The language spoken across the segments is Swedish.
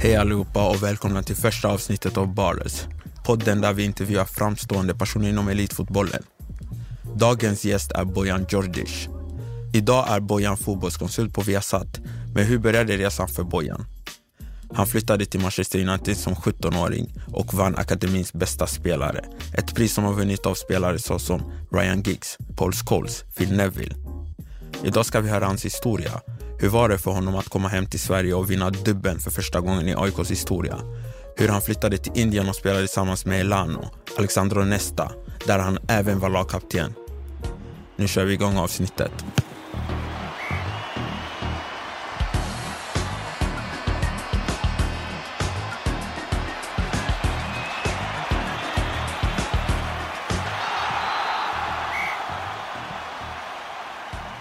Hej allihopa och välkomna till första avsnittet av Ballers. Podden där vi intervjuar framstående personer inom elitfotbollen. Dagens gäst är Bojan Djordjic. Idag är Bojan fotbollskonsult på Viasat, men hur började resan för Bojan? Han flyttade till Manchester United som 17-åring och vann akademins bästa spelare. Ett pris som har vunnit av spelare såsom Ryan Giggs, Paul Scholes, Phil Neville. Idag ska vi höra hans historia. Hur var det för honom att komma hem till Sverige och vinna dubben för första gången i AIKs historia? Hur han flyttade till Indien och spelade tillsammans med Elano, Alexandro Nesta, där han även var lagkapten. Nu kör vi igång avsnittet.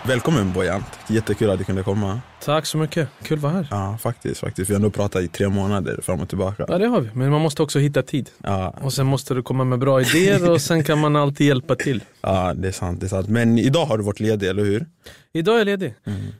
Välkommen Bojan, jättekul att du kunde komma. Tack så mycket, kul att vara här. Ja, faktiskt. faktiskt. Vi har ändå pratat i tre månader fram och tillbaka. Ja det har vi, men man måste också hitta tid. Ja, Och sen måste du komma med bra idéer och sen kan man alltid hjälpa till. ja det, är sant, det är sant. Men idag har du varit ledig, eller hur? Idag är jag ledig.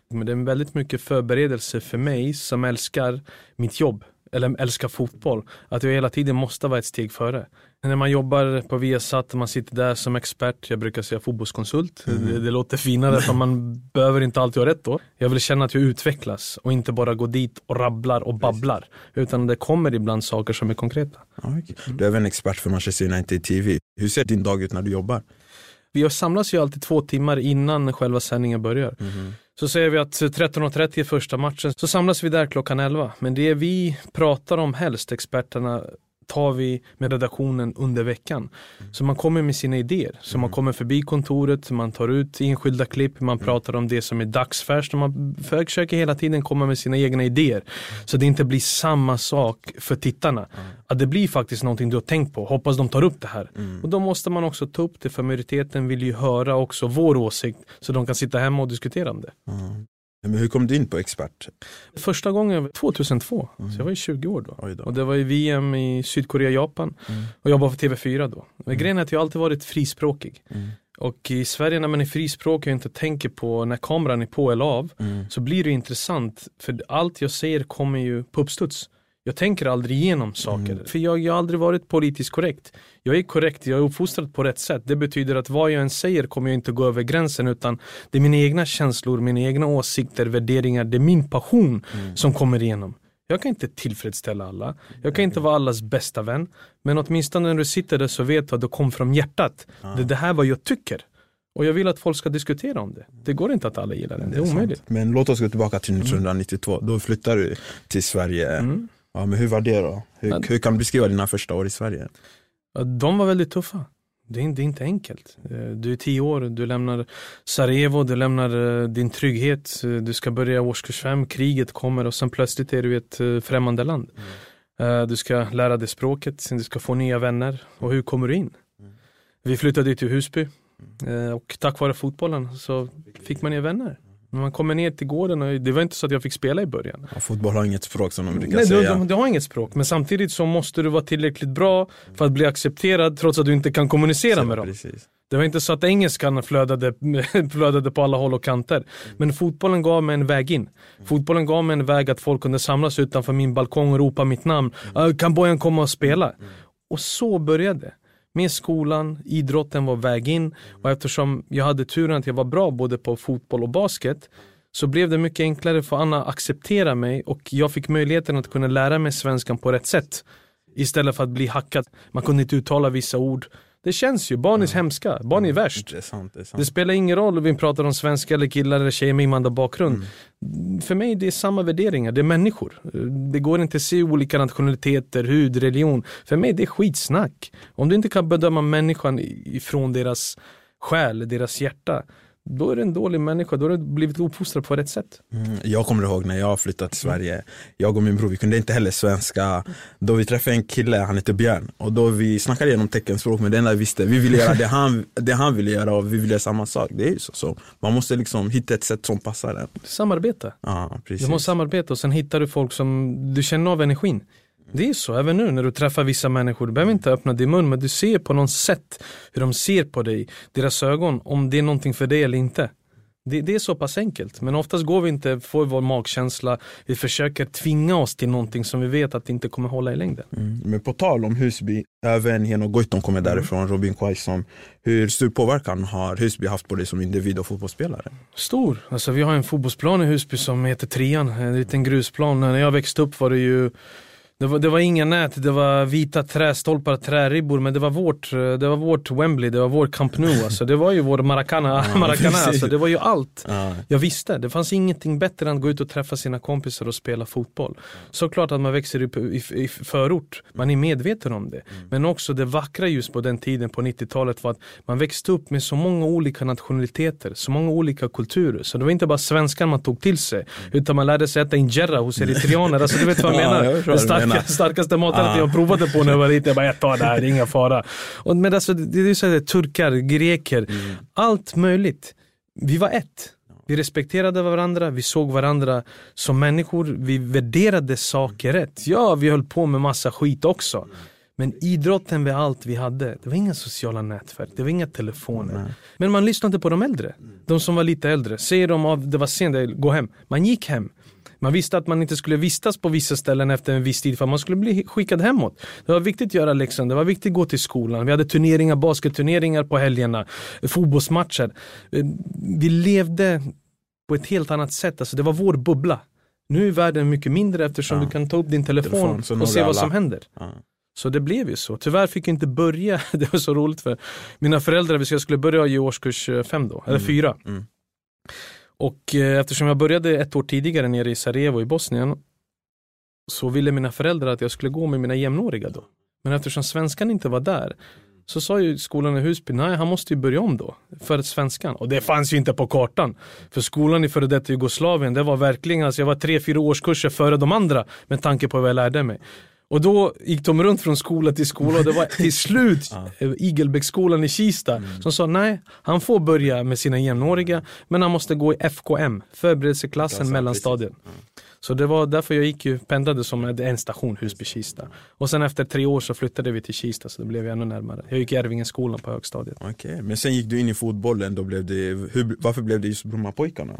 Men det är väldigt mycket förberedelse för mig som älskar mitt jobb. Eller älskar fotboll. Att jag hela tiden måste vara ett steg före. När man jobbar på Viasat, man sitter där som expert, jag brukar säga fotbollskonsult. Det, det låter finare för man behöver inte alltid ha rätt då. Jag vill känna att jag utvecklas och inte bara gå dit och rabblar och babblar. Utan det kommer ibland saker som är konkreta. Okej. Du är även expert för Manchester United TV. Hur ser din dag ut när du jobbar? Vi samlas ju alltid två timmar innan själva sändningen börjar. Så säger vi att 13.30 är första matchen, så samlas vi där klockan 11. Men det vi pratar om helst, experterna, tar vi med redaktionen under veckan. Så man kommer med sina idéer. Så man kommer förbi kontoret, man tar ut enskilda klipp, man pratar om det som är dagsfärskt och man försöker hela tiden komma med sina egna idéer. Så det inte blir samma sak för tittarna. Att det blir faktiskt någonting du har tänkt på, hoppas de tar upp det här. Och då måste man också ta upp det för majoriteten vill ju höra också vår åsikt så de kan sitta hemma och diskutera om det. Men hur kom du in på expert? Första gången var 2002, så jag var ju 20 år då. Och det var i VM i Sydkorea, Japan. Och jag var för TV4 då. Men grejen är att jag alltid varit frispråkig. Och i Sverige när man är frispråkig och inte tänker på när kameran är på eller av så blir det intressant. För allt jag säger kommer ju på uppstuds. Jag tänker aldrig igenom saker. För jag, jag har aldrig varit politiskt korrekt. Jag är korrekt, jag är uppfostrad på rätt sätt. Det betyder att vad jag än säger kommer jag inte gå över gränsen utan det är mina egna känslor, mina egna åsikter, värderingar, det är min passion som kommer igenom. Jag kan inte tillfredsställa alla. Jag kan inte vara allas bästa vän. Men åtminstone när du sitter där så vet du att det kom från hjärtat. Det, det här är vad jag tycker. Och jag vill att folk ska diskutera om det. Det går inte att alla gillar det. Det är omöjligt. Men låt oss gå tillbaka till 1992. Då flyttade du till Sverige. Mm. Ja, men hur var det då? Hur, hur kan du beskriva dina första år i Sverige? Ja, De var väldigt tuffa. Det är, inte- det är inte enkelt. Eh, Du är tio år, du lämnar Sarajevo, du lämnar eh, din trygghet, eh, du ska börja årskurs fem, kriget kommer och sen plötsligt är du i ett främmande land. Eh, Du ska lära dig språket, du ska få nya vänner. Och hur kommer du in? Vi flyttade till Husby eh, och tack vare fotbollen så fick man nya vänner. När man kommer ner till gården, och det var inte så att jag fick spela i början. Ja, fotboll har inget språk som de brukar Nej, säga. du, du har inget språk, men samtidigt så måste du vara tillräckligt bra för att bli accepterad trots att du inte kan kommunicera med dem. Precis. Det var inte så att engelskan flödade, flödade på alla håll och kanter. Men fotbollen gav mig en väg in. Fotbollen gav mig en väg att folk kunde samlas utanför min balkong och ropa mitt namn. "Ah, Kan Bojan komma och spela? Och så började det. Med skolan, idrotten var väg in. Och eftersom jag hade turen att jag var bra både på fotboll och basket så blev det mycket enklare för Anna att acceptera mig och jag fick möjligheten att kunna lära mig svenskan på rätt sätt. Istället för att bli hackad. Man kunde inte uttala vissa ord. Det känns ju, barn är hemska, barn är värst. Det är sant. Det är sant. Det spelar ingen roll om vi pratar om svenska eller killar eller tjejer med invandrarbakgrund. För mig det är samma värderingar, det är människor. Det går inte att se olika nationaliteter, hud, religion. För mig det är skitsnack. Om du inte kan bedöma människan ifrån deras själ, deras hjärta. Då är du en dålig människa, då har du blivit uppfostrad på rätt sätt. Mm, jag kommer ihåg när jag flyttade till Sverige, jag och min bror vi kunde inte heller svenska. Då vi träffade en kille, han hette Björn, och då vi snackade igenom teckenspråk men det enda vi visste, vi ville göra det han, det han ville göra och vi ville göra samma sak. Det är ju så. så. Man måste liksom hitta ett sätt som passar en. Samarbeta. Ja, precis. Du måste samarbeta och sen hittar du folk som du känner av energin. Det är så, även nu när du träffar vissa människor, du behöver inte öppna din mun men du ser på något sätt hur de ser på dig, deras ögon, om det är någonting för dig eller inte. Det, det, är så pass enkelt, men oftast går vi inte, får vår magkänsla, vi försöker tvinga oss till någonting som vi vet att det inte kommer hålla i längden. Mm. Men på tal om Husby, även Heno Goitom kommer mm. därifrån, Robin Quaison. Hur stor påverkan har Husby haft på dig som individ och fotbollsspelare? Stor, alltså vi har en fotbollsplan i Husby som heter Trian, en liten grusplan. När jag växte upp var det ju det var, det var inga nät, det var vita trästolpar, träribbor, men det var vårt, det var vårt Wembley, det var vår Camp Nou. Alltså, det var ju vår Maracana, ja, Maracana alltså, det var ju allt. Ja. Jag visste, det fanns ingenting bättre än att gå ut och träffa sina kompisar och spela fotboll. Såklart att man växer upp i, i förort, man är medveten om det. Mm. Men också det vackra just på den tiden, på 90-talet, var att man växte upp med så många olika nationaliteter, så många olika kulturer. Så det var inte bara svenskar man tog till sig, mm. utan man lärde sig äta injera hos eritreaner. Alltså, du vet vad jag menar? Ja, jag starka, starkaste maträtten ah. jag provade på när jag var liten. Jag bara, jag tar det här, det är inga fara. Och, men alltså, det är så här, turkar, greker, mm. allt möjligt. Vi var ett. Vi respekterade varandra, vi såg varandra som människor, vi värderade saker rätt. Ja, vi höll på med massa skit också. Men idrotten var allt vi hade. Det var inga sociala nätverk, det var inga telefoner. Nej. Men man lyssnade på de äldre. De som var lite äldre. Säger de att det var sent, gå hem. Man gick hem. Man visste att man inte skulle vistas på vissa ställen efter en viss tid för man skulle bli skickad hemåt. Det var viktigt att göra läxan, det var viktigt att gå till skolan. Vi hade turneringar, basketturneringar på helgerna, fotbollsmatcher. Eh, vi levde på ett helt annat sätt, alltså det var vår bubbla. Nu är världen mycket mindre eftersom ja. du kan ta upp din telefon, telefon och se vad som händer. Ja. Så det blev ju så. Tyvärr fick jag inte börja, det var så roligt för mina föräldrar, jag skulle börja i årskurs fem då, eller mm. fyra. Mm. Och eh, eftersom jag började ett år tidigare nere i Sarajevo i Bosnien så ville mina föräldrar att jag skulle gå med mina jämnåriga då. Men eftersom svenskan inte var där så sa ju skolan i Husby, nej han måste ju börja om då för svenskan. Och det fanns ju inte på kartan. För skolan i före detta Jugoslavien, det var verkligen, alltså jag var tre, fyra årskurser före de andra med tanke på vad jag lärde mig. Och då gick de runt från skola till skola och det var till slut ja. Igelbäcksskolan i Kista mm. som sa nej, han får börja med sina jämnåriga men han måste gå i FKM, förberedelseklassen mellanstadiet. Mm. Så det var därför jag gick ju, pendlade som en station, Husby-Kista. Och sen efter tre år så flyttade vi till Kista så det blev ännu närmare. Jag gick i Ärvingenskolan på högstadiet. Okej, okay. men sen gick du in i fotbollen, då blev det, hur, varför blev det just Brommapojkarna?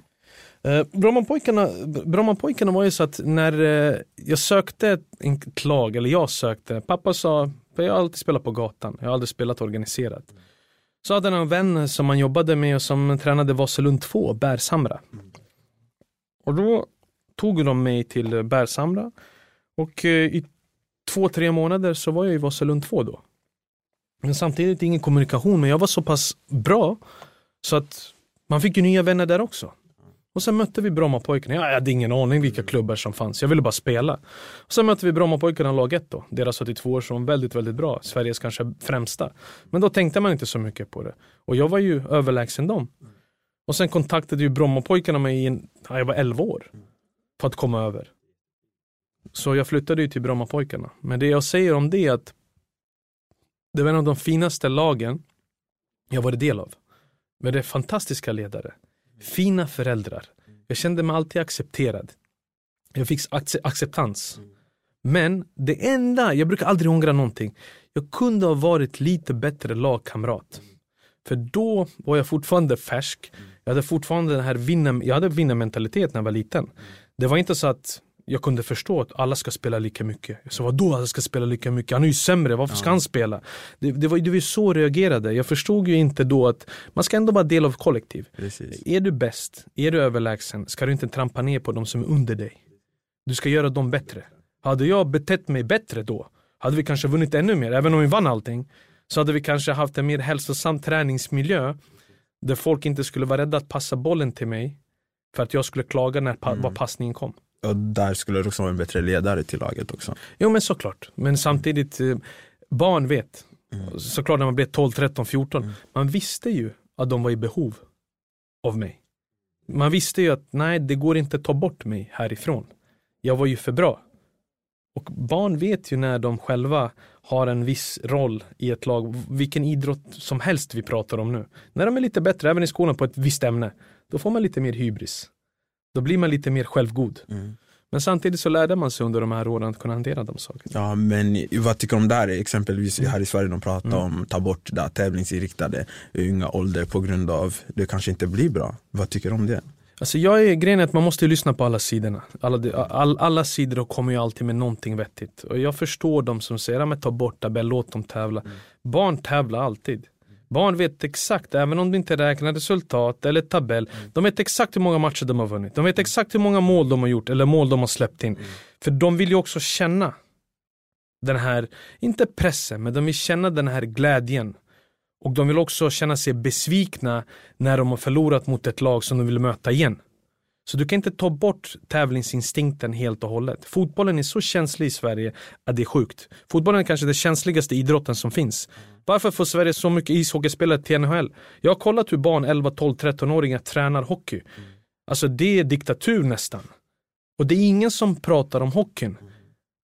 Eh, Brommapojkarna, Brommapojkarna var ju så att när eh, jag sökte en klag, eller jag sökte, pappa sa, för jag har alltid spelat på gatan, jag har aldrig spelat organiserat. Så hade han en vän som han jobbade med och som tränade Vasalund 2, Bärshamra. Och då tog de mig till Bärshamra och eh, i två, tre månader så var jag i Vasalund 2 då. Men samtidigt ingen kommunikation, men jag var så pass bra så att man fick ju nya vänner där också. Och sen mötte vi Brommapojkarna. Jag hade ingen aning vilka klubbar som fanns. Jag ville bara spela. Och sen mötte vi Brommapojkarna lag 1 då. Deras 82 år som väldigt, väldigt bra. Sveriges kanske främsta. Men då tänkte man inte så mycket på det. Och jag var ju överlägsen dem. Och sen kontaktade ju Brommapojkarna mig i en, jag var 11 år. För att komma över. Så jag flyttade ju till Brommapojkarna. Men det jag säger om det är att det var en av de finaste lagen jag varit del av. Med det fantastiska ledare fina föräldrar. Jag kände mig alltid accepterad. Jag fick acceptans. Men det enda, jag brukar aldrig ångra någonting. Jag kunde ha varit lite bättre lagkamrat. För då var jag fortfarande färsk. Jag hade fortfarande den här vinna, jag hade vinnarmentalitet när jag var liten. Det var inte så att jag kunde förstå att alla ska spela lika mycket. Jag sa vadå alla ska spela lika mycket? Han är ju sämre, varför ska han spela? Det, det, var, det var så jag reagerade. Jag förstod ju inte då att man ska ändå vara del av kollektiv. Precis. Är du bäst, är du överlägsen, ska du inte trampa ner på de som är under dig. Du ska göra dem bättre. Hade jag betett mig bättre då, hade vi kanske vunnit ännu mer, även om vi vann allting. Så hade vi kanske haft en mer hälsosam träningsmiljö där folk inte skulle vara rädda att passa bollen till mig för att jag skulle klaga när pa mm. passningen kom. Och där skulle du också vara en bättre ledare till laget också. Jo men såklart. Men samtidigt, eh, barn vet. Mm. Såklart när man blev 12, 13, 14. Mm. Man visste ju att de var i behov av mig. Man visste ju att nej, det går inte att ta bort mig härifrån. Jag var ju för bra. Och barn vet ju när de själva har en viss roll i ett lag, vilken idrott som helst vi pratar om nu. När de är lite bättre, även i skolan på ett visst ämne, då får man lite mer hybris. Då blir man lite mer självgod. Mm. Men samtidigt så lärde man sig under de här åren att kunna hantera de sakerna. Ja men vad tycker du om det här? Exempelvis här i Sverige de pratar mm. om ta bort det tävlingsinriktade unga ålder på grund av det kanske inte blir bra. Vad tycker du om det? Alltså jag är, grejen är att man måste lyssna på alla sidorna. Alla, all, alla sidor kommer ju alltid med någonting vettigt. Och jag förstår de som säger, att ta bort tabell, låt dem tävla. Mm. Barn tävlar alltid. Barn vet exakt, även om de inte räknar resultat eller tabell, mm. de vet exakt hur många matcher de har vunnit. De vet exakt hur många mål de har gjort eller mål de har släppt in. Mm. För de vill ju också känna den här, inte pressen, men de vill känna den här glädjen. Och de vill också känna sig besvikna när de har förlorat mot ett lag som de vill möta igen. Så du kan inte ta bort tävlingsinstinkten helt och hållet. Fotbollen är så känslig i Sverige att det är sjukt. Fotbollen är kanske den känsligaste idrotten som finns. Varför får Sverige så mycket ishockeyspelare till NHL? Jag har kollat hur barn 11, 12, 13-åringar tränar hockey. Alltså det är diktatur nästan. Och det är ingen som pratar om hockeyn.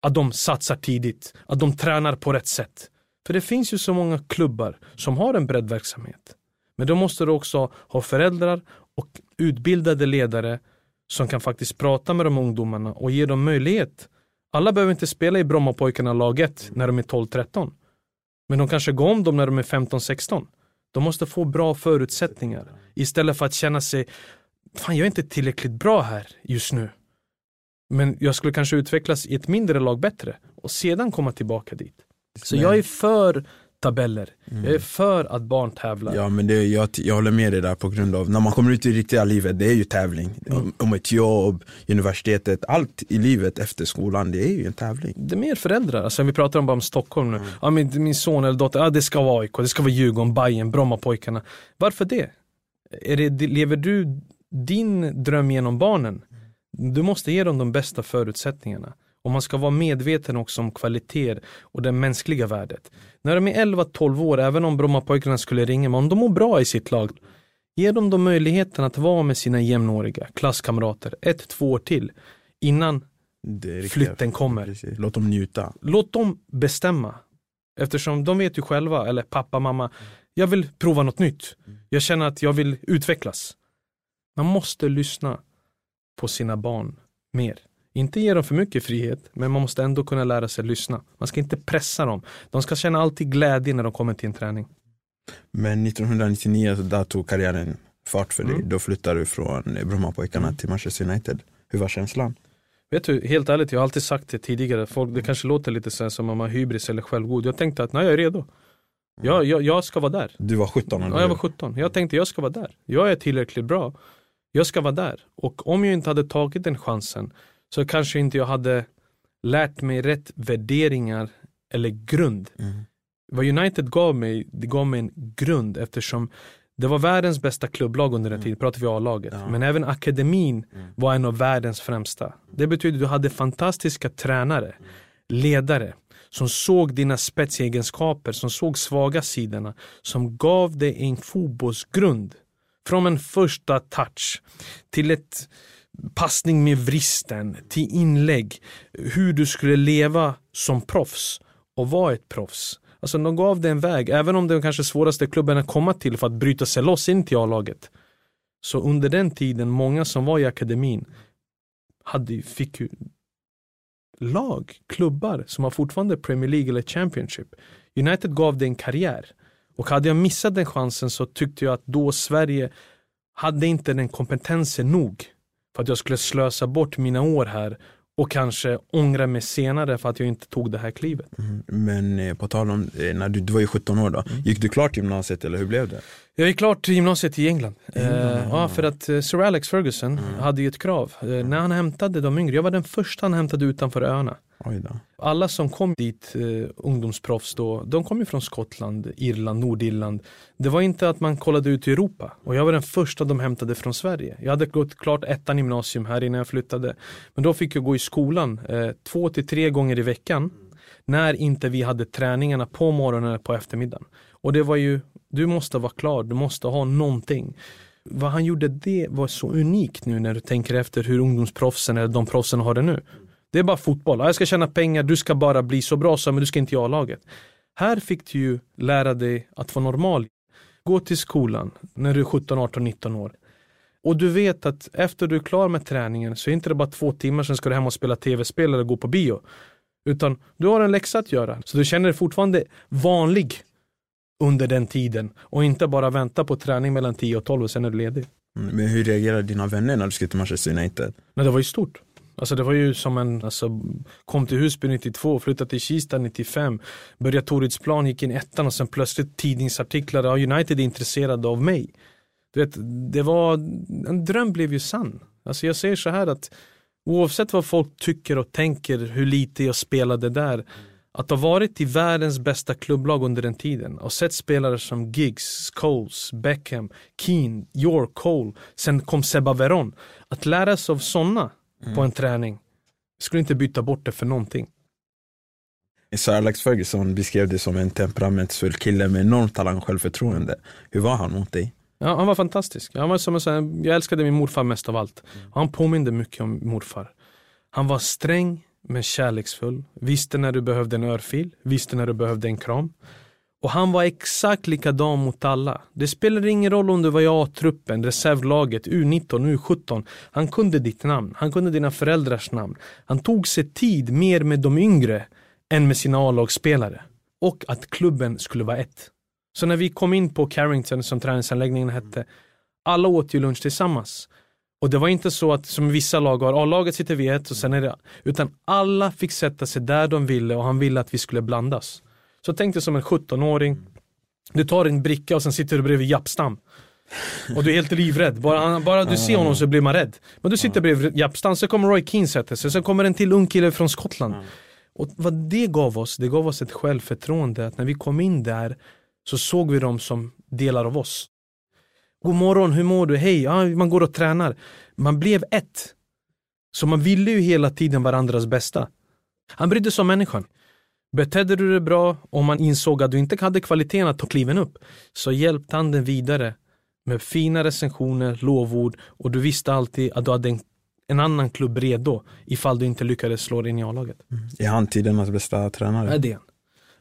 Att de satsar tidigt, att de tränar på rätt sätt. För det finns ju så många klubbar som har en breddverksamhet. Men då måste du också ha föräldrar och utbildade ledare som kan faktiskt prata med de ungdomarna och ge dem möjlighet. Alla behöver inte spela i Brommapojkarna lag 1 när de är 12-13. Men de kanske går om dem när de är 15-16. De måste få bra förutsättningar istället för att känna sig Fan, jag är inte tillräckligt bra här just nu. Men jag skulle kanske utvecklas i ett mindre lag bättre och sedan komma tillbaka dit. Så jag är för tabeller. Mm. Jag är för att barn tävlar. Ja men det, jag, jag håller med dig där på grund av, när man kommer ut i riktiga livet, det är ju tävling. Mm. Om, om ett jobb, universitetet, allt i livet efter skolan, det är ju en tävling. Det är mer föräldrar, alltså vi pratar om bara om Stockholm nu. Mm. Ja, min, min son eller dotter, ja, det ska vara AIK, det ska vara Djurgården, Bayern, Brommapojkarna. Varför det? Är det? Lever du din dröm genom barnen? Du måste ge dem de bästa förutsättningarna. Och man ska vara medveten också om kvaliteter och det mänskliga värdet. När de är 11-12 år, även om Brommapojkarna skulle ringa, men om de mår bra i sitt lag, ge dem då möjligheten att vara med sina jämnåriga klasskamrater ett, två år till innan flytten kommer. Precis. Låt dem njuta. Låt dem bestämma. Eftersom de vet ju själva, eller pappa, mamma, jag vill prova något nytt. Jag känner att jag vill utvecklas. Man måste lyssna på sina barn mer. Inte ge dem för mycket frihet, men man måste ändå kunna lära sig lyssna. Man ska inte pressa dem. De ska känna alltid glädje när de kommer till en träning. Men 1999, där tog karriären fart för dig. Mm. Då flyttade du från Brommapojkarna mm. till Manchester United. Hur var känslan? Vet du, helt ärligt, jag har alltid sagt det tidigare. Folk, det kanske låter lite så som om man har hybris eller självgod. Jag tänkte att nej, jag är redo. Jag, jag, jag ska vara där. Du var 17? Ja, jag var 17. Jag tänkte jag ska vara där. Jag är tillräckligt bra. Jag ska vara där. Och om jag inte hade tagit den chansen så kanske inte jag hade lärt mig rätt värderingar eller grund. Mm. Vad United gav mig, det gav mig en grund eftersom det var världens bästa klubblag under den mm. tiden, pratar vi A-laget. Ja. Men även akademin mm. var en av världens främsta. Det betyder att du hade fantastiska tränare, mm. ledare som såg dina spetsegenskaper, som såg svaga sidorna, som gav dig en fotbollsgrund. Från en första touch till ett passning med vristen, till inlägg, hur du skulle leva som proffs och vara ett proffs. Alltså de gav dig en väg, även om det var kanske svåraste klubben att komma till för att bryta sig loss in till A-laget. Så under den tiden, många som var i akademin hade, fick ju lag, klubbar som har fortfarande Premier League eller Championship. United gav dig en karriär. Och hade jag missat den chansen så tyckte jag att då Sverige hade inte den kompetensen nog för att jag skulle slösa bort mina år här och kanske ångra mig senare för att jag inte tog det här klivet. Mm. Men eh, på tal om, eh, när du, du var ju 17 år då, mm. gick du klart gymnasiet eller hur blev det? Jag gick klart gymnasiet i England. Mm. Uh, ja, för att uh, Sir Alex Ferguson mm. hade ju ett krav. Uh, när han hämtade de yngre, jag var den första han hämtade utanför öarna. Alla som kom dit, eh, ungdomsproffs då, de kom ju från Skottland, Irland, Nordirland. Det var inte att man kollade ut i Europa. Och jag var den första de hämtade från Sverige. Jag hade gått klart ettan gymnasium här innan jag flyttade. Men då fick jag gå i skolan eh, två till tre gånger i veckan. När inte vi hade träningarna på morgonen eller på eftermiddagen. Och det var ju, du måste vara klar, du måste ha någonting. Vad han gjorde det var så unikt nu när du tänker efter hur ungdomsproffsen eller de proffsen har det nu. Det är bara fotboll. Jag ska tjäna pengar, du ska bara bli så bra som men du ska inte göra laget. Här fick du ju lära dig att vara normal. Gå till skolan när du är 17, 18, 19 år. Och du vet att efter du är klar med träningen så är det inte bara två timmar sen ska du hem och spela tv-spel eller gå på bio. Utan du har en läxa att göra. Så du känner dig fortfarande vanlig under den tiden och inte bara vänta på träning mellan 10 och 12 och sen är du ledig. Mm, Men hur reagerade dina vänner när du skulle till Manchester United? Men det var ju stort. Alltså det var ju som en, alltså, kom till Husby 92, flyttade till Kista 95, började Toridsplan, gick in ettan och sen plötsligt tidningsartiklar, ja United är intresserade av mig. Du vet, det var, en dröm blev ju sann. Alltså jag säger så här att oavsett vad folk tycker och tänker, hur lite jag spelade där, att ha varit i världens bästa klubblag under den tiden och sett spelare som Giggs, Coles, Beckham, Keane, York, Cole, sen kom Seba Veron. Att lära sig av sådana på en träning, jag skulle inte byta bort det för någonting. Sir Alex Ferguson beskrev dig som en temperamentsfull kille med enormt talang och självförtroende. Hur var han mot dig? Ja, han var fantastisk. Han var som en, sån jag älskade min morfar mest av allt. Han påminde mycket om morfar. Han var sträng men kärleksfull. Visste när du behövde en örfil, visste när du behövde en kram. Och han var exakt likadan mot alla. Det spelar ingen roll om du var i A-truppen, reservlaget, U19, U17. Han kunde ditt namn, han kunde dina föräldrars namn. Han tog sig tid mer med de yngre än med sina A-lagsspelare. Och att klubben skulle vara ett. Så när vi kom in på Carrington som träningsanläggningen hette, alla åt ju lunch tillsammans. Och det var inte så att som vissa lag har, A-laget sitter vid ett och sen är det, utan alla fick sätta sig där de ville och han ville att vi skulle blandas. Så tänk dig som en 17-åring, du tar en bricka och sen sitter du bredvid Jappstam. Och du är helt livrädd, bara, bara du ser honom så blir man rädd. Men du sitter bredvid Jappstam, så kommer Roy Keane sätta sig, sen kommer en till ung kille från Skottland. Och vad det gav oss, det gav oss ett självförtroende att när vi kom in där så såg vi dem som delar av oss. God morgon, hur mår du? Hej, ja, man går och tränar. Man blev ett. Så man ville ju hela tiden varandras bästa. Han brydde sig om människan. Betedde du dig bra och man insåg att du inte hade kvaliteten att ta kliven upp så hjälpte han den vidare med fina recensioner, lovord och du visste alltid att du hade en, en annan klubb redo ifall du inte lyckades slå dig in i A-laget. Är han tidernas bästa tränare? är det han.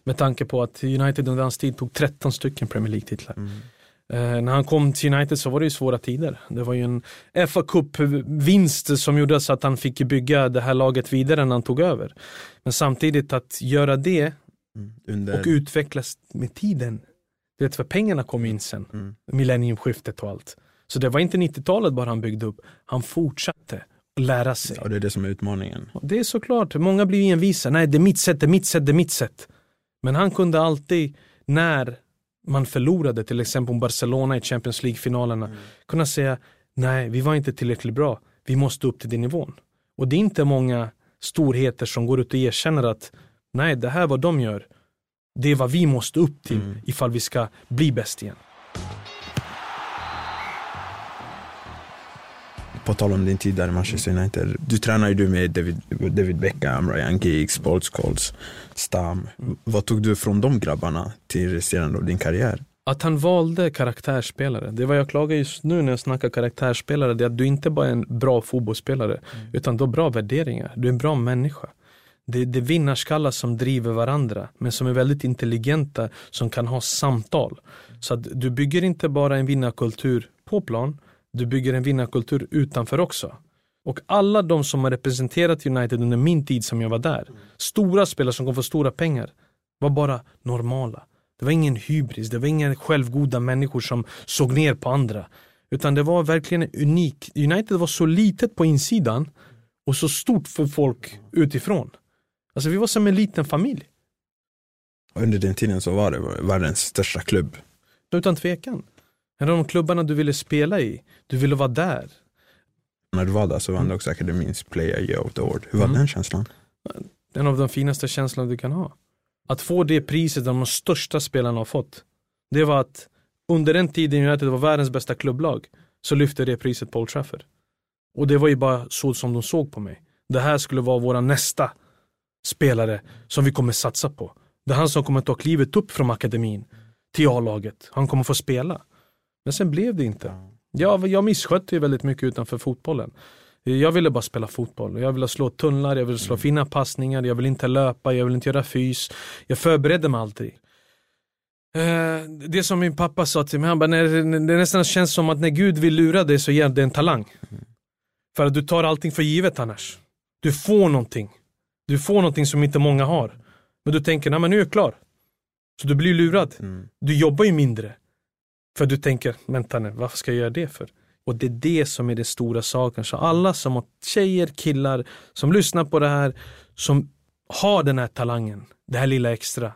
Med tanke på att United under hans tid tog 13 stycken Premier League-titlar. Eh, när han kom till United så var det ju svåra tider. Det var ju en fa Cup-vinst som gjorde så att han fick bygga det här laget vidare när han tog över. Men samtidigt att göra det Mm. Under... och utvecklas med tiden. Du vet, för pengarna kom in sen. Mm. Millenniumskiftet och allt. Så det var inte 90-talet bara han byggde upp. Han fortsatte att lära sig. Ja, det är det som är utmaningen. Det är såklart, många blir envisa. Nej, det är mitt sätt, det är mitt sätt, det är mitt sätt. Men han kunde alltid, när man förlorade, till exempel om Barcelona i Champions League-finalerna, kunna säga nej, vi var inte tillräckligt bra. Vi måste upp till den nivån. Och det är inte många storheter som går ut och erkänner att nej, det här vad de gör, det är vad vi måste upp till ifall vi ska bli bäst igen. På tal om din tid där i Manchester United. Du tränar ju du med David, David Beckham, Ryan Giggs, Paul Scholes, Stam. Vad tog du från de grabbarna till resterande av din karriär? Att han valde karaktärsspelare. Det är vad jag klagar just nu när jag snackar karaktärsspelare. Det är att du inte bara är en bra fotbollsspelare. Utan du har bra värderingar. Du är en bra människa. Det, det är vinnarskallar som driver varandra. Men som är väldigt intelligenta. Som kan ha samtal. Så att du bygger inte bara en vinnarkultur på plan. Du bygger en vinnarkultur utanför också. Och alla de som har representerat United under min tid som jag var där. Stora spelare som kom få stora pengar. Var bara normala. Det var ingen hybris, det var inga självgoda människor som såg ner på andra. Utan det var verkligen en unik. United var så litet på insidan och så stort för folk utifrån. Alltså vi var som en liten familj. Under den tiden så var det världens största klubb. Utan tvekan. Av de klubbarna du ville spela i, du ville vara där. När du var där så vann du också akademins Player Year of the Award. Hur var Mm. den känslan? En av de finaste känslorna du kan ha. Att få det priset de största spelarna har fått. Det var att under den tiden United var världens bästa klubblag så lyfte det priset på Old Trafford. Och det var ju bara så som de såg på mig. Det här skulle vara våra nästa spelare som vi kommer satsa på. Det är han som kommer ta klivet upp från akademin till A-laget. Han kommer få spela. Men sen blev det inte. Jag, jag misskötte ju väldigt mycket utanför fotbollen. Jag ville bara spela fotboll. Jag ville slå tunnlar, jag ville slå mm. fina passningar, jag ville inte löpa, jag ville inte göra fys. Jag förberedde mig aldrig. Eh, det som min pappa sa till mig, han bara, det nästan känns som att när Gud vill lura dig så ger det en talang. Mm. För att du tar allting för givet annars. Du får någonting. Du får någonting som inte många har. Men du tänker, nej men nu är jag klar. Så du blir lurad. Mm. Du jobbar ju mindre. För du tänker, vänta nu, varför ska jag göra det för? Och det är det som är det stora saken. Så alla som har tjejer, killar, som lyssnar på det här, som har den här talangen, det här lilla extra.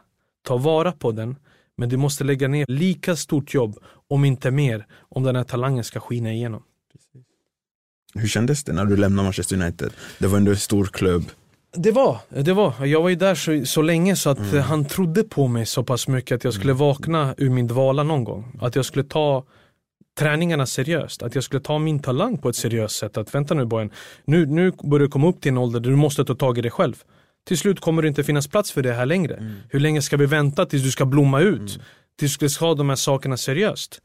Ta vara på den, men du måste lägga ner lika stort jobb, om inte mer, om den här talangen ska skina igenom. Hur kändes det när du lämnade Manchester United? Det var ändå en stor klubb. Det var, det var. Jag var ju där så, så länge så att mm. han trodde på mig så pass mycket att jag skulle mm. vakna ur min dvala någon gång. Att jag skulle ta träningarna seriöst. Att jag skulle ta min talang på ett seriöst sätt. Att vänta nu boyen, nu, nu börjar du komma upp till en ålder där du måste ta tag i dig själv. Till slut kommer det inte finnas plats för det här längre. Mm. Hur länge ska vi vänta tills du ska blomma ut? Mm. Tills du ska ha de här sakerna seriöst.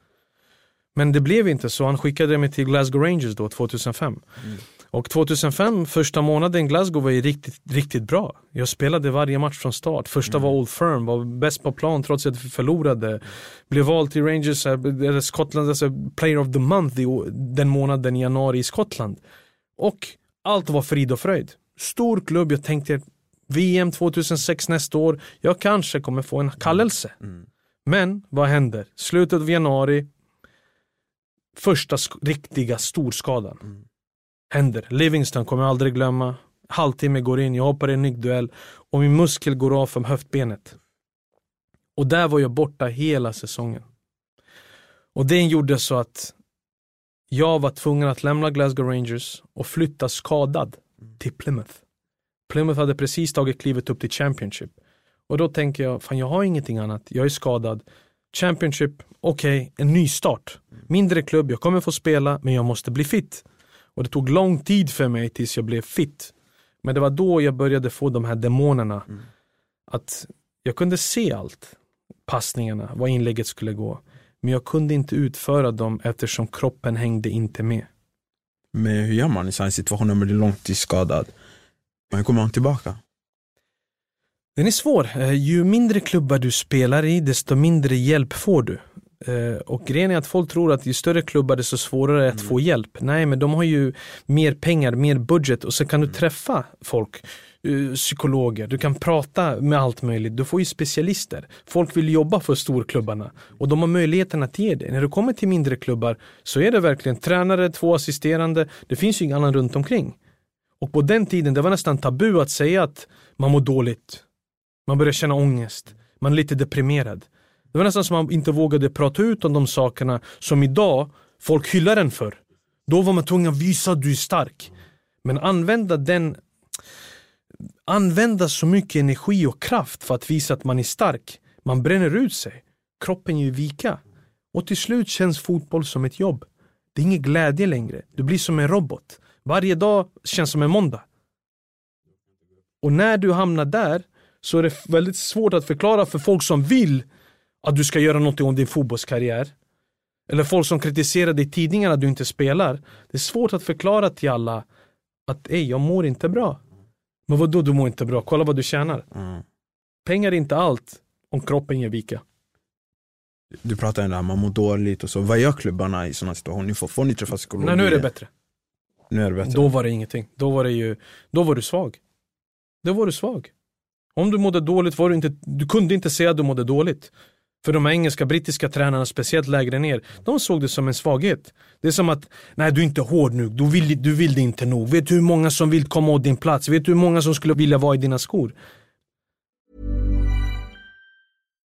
Men det blev inte så. Han skickade mig till Glasgow Rangers då 2005. Mm. Och 2005, första månaden Glasgow var ju riktigt, riktigt bra. Jag spelade varje match från start. Första mm. var Old Firm, var bäst på plan trots att vi förlorade. Mm. Blev vald till Rangers, eller Skottland, alltså Player of the Month den månaden i januari i Skottland. Och allt var frid och fröjd. Stor klubb, jag tänkte VM 2006 nästa år, jag kanske kommer få en kallelse. Mm. Men vad händer? Slutet av januari, första riktiga storskadan. Mm. Händer. Livingston kommer jag aldrig glömma. Halvtimme går in, jag hoppar i en nickduell och min muskel går av från höftbenet. Och där var jag borta hela säsongen. Och det gjorde så att jag var tvungen att lämna Glasgow Rangers och flytta skadad till Plymouth. Plymouth hade precis tagit klivet upp till Championship. Och då tänker jag, fan jag har ingenting annat, jag är skadad. Championship, okej, okay, en ny start. Mindre klubb, jag kommer få spela, men jag måste bli fit. Och det tog lång tid för mig tills jag blev fit. Men det var då jag började få de här demonerna. Mm. Att jag kunde se allt. Passningarna, vad inlägget skulle gå. Men jag kunde inte utföra dem eftersom kroppen hängde inte med. Men hur gör man i sådana situationer när man blir långtidsskadad? Hur kommer man tillbaka? Den är svår. Eh, ju mindre klubbar du spelar i, desto mindre hjälp får du. Eh, och grejen är att folk tror att ju större klubbar desto svårare är att mm. få hjälp. Nej, men de har ju mer pengar, mer budget och så kan du mm. träffa folk eh, psykologer, du kan prata med allt möjligt. Du får ju specialister. Folk vill jobba för storklubbarna och de har möjligheten att ge det. När du kommer till mindre klubbar så är det verkligen tränare, två assisterande. Det finns ju ingen annan runt omkring. Och på den tiden det var nästan tabu att säga att man mår dåligt. Man börjar känna ångest. Man är lite deprimerad. Det var nästan som man inte vågade prata ut om de sakerna som idag folk hyllar en för. Då var man tvungen att visa att du är stark. Men använda den Använda så mycket energi och kraft för att visa att man är stark. Man bränner ut sig. Kroppen ger vika. Och till slut känns fotboll som ett jobb. Det är ingen glädje längre. Du blir som en robot. Varje dag känns som en måndag. Och när du hamnar där så är det väldigt svårt att förklara för folk som vill att du ska göra något om din fotbollskarriär. Eller folk som kritiserar dig i tidningarna att du inte spelar. Det är svårt att förklara till alla att Ej, jag mår inte bra. Men vadå du mår inte bra? Kolla vad du tjänar. Mm. Pengar är inte allt om kroppen ger vika. Du pratar om det här, man mår dåligt och så. Vad gör klubbarna i sådana situationer? Får, får ni träffa psykologer? Nej, nu är det bättre. Nu är det bättre. Då var det ingenting. Då var det ju, då var du svag. Då var du svag. Om du mådde dåligt var du inte, du kunde inte säga att du mådde dåligt. För de engelska, brittiska tränarna, speciellt lägre ner, de såg det som en svaghet. Det är som att, nej du är inte hård nu, du vill, du vill det inte nog. Vet du hur många som vill komma åt din plats? Vet du hur många som skulle vilja vara i dina skor?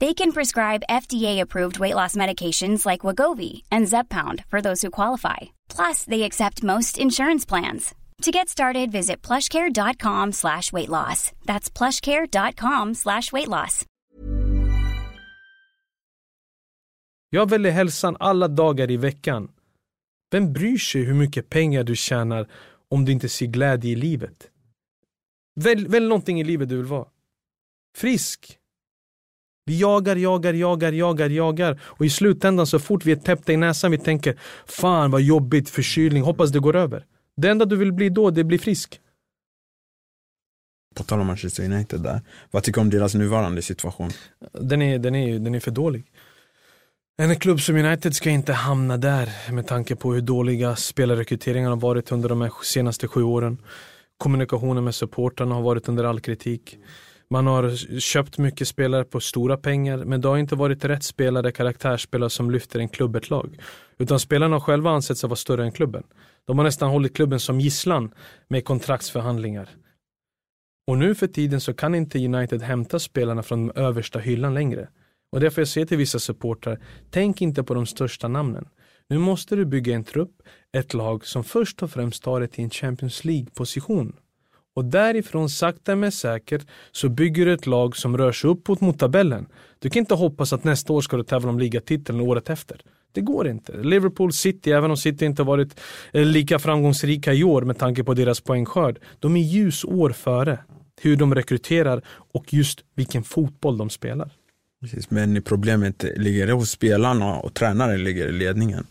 They can prescribe FDA-approved weight loss medications like Wagovi and Zeppound for those who qualify. Plus, they accept most insurance plans. To get started, visit plushcare.com slash weight loss. That's plushcare.com slash weight loss. Jag väljer hälsan alla dagar i veckan. Vem bryr sig hur mycket pengar du tjänar om du inte ser glädje i livet? Välj, välj någonting i livet du vill vara. Frisk. Vi jagar, jagar, jagar, jagar, jagar och i slutändan så fort vi är täppta i näsan vi tänker Fan vad jobbigt, förkylning, hoppas det går över. Det enda du vill bli då, det är bli frisk. På tal om Manchester United där. Vad tycker du om deras nuvarande situation? Den är, den är, den är för dålig. En klubb som United ska inte hamna där med tanke på hur dåliga spelarrekryteringarna har varit under de senaste sju åren. Kommunikationen med supportrarna har varit under all kritik. Man har köpt mycket spelare på stora pengar men det har inte varit rätt spelare, karaktärsspelare som lyfter en klubb ett lag. Utan spelarna har själva ansett sig vara större än klubben. De har nästan hållit klubben som gisslan med kontraktsförhandlingar. Och nu för tiden så kan inte United hämta spelarna från översta hyllan längre. Och därför jag säger till vissa supportrar, tänk inte på de största namnen. Nu måste du bygga en trupp, ett lag som först och främst tar dig till en Champions League-position. Och därifrån sakta men säkert så bygger du ett lag som rör sig uppåt mot tabellen. Du kan inte hoppas att nästa år ska du tävla om ligatiteln året efter. Det går inte. Liverpool City, även om City inte varit eh, lika framgångsrika i år med tanke på deras poängskörd, de är ljusår före hur de rekryterar och just vilken fotboll de spelar. Precis, men problemet ligger hos spelarna och tränaren ligger i ledningen.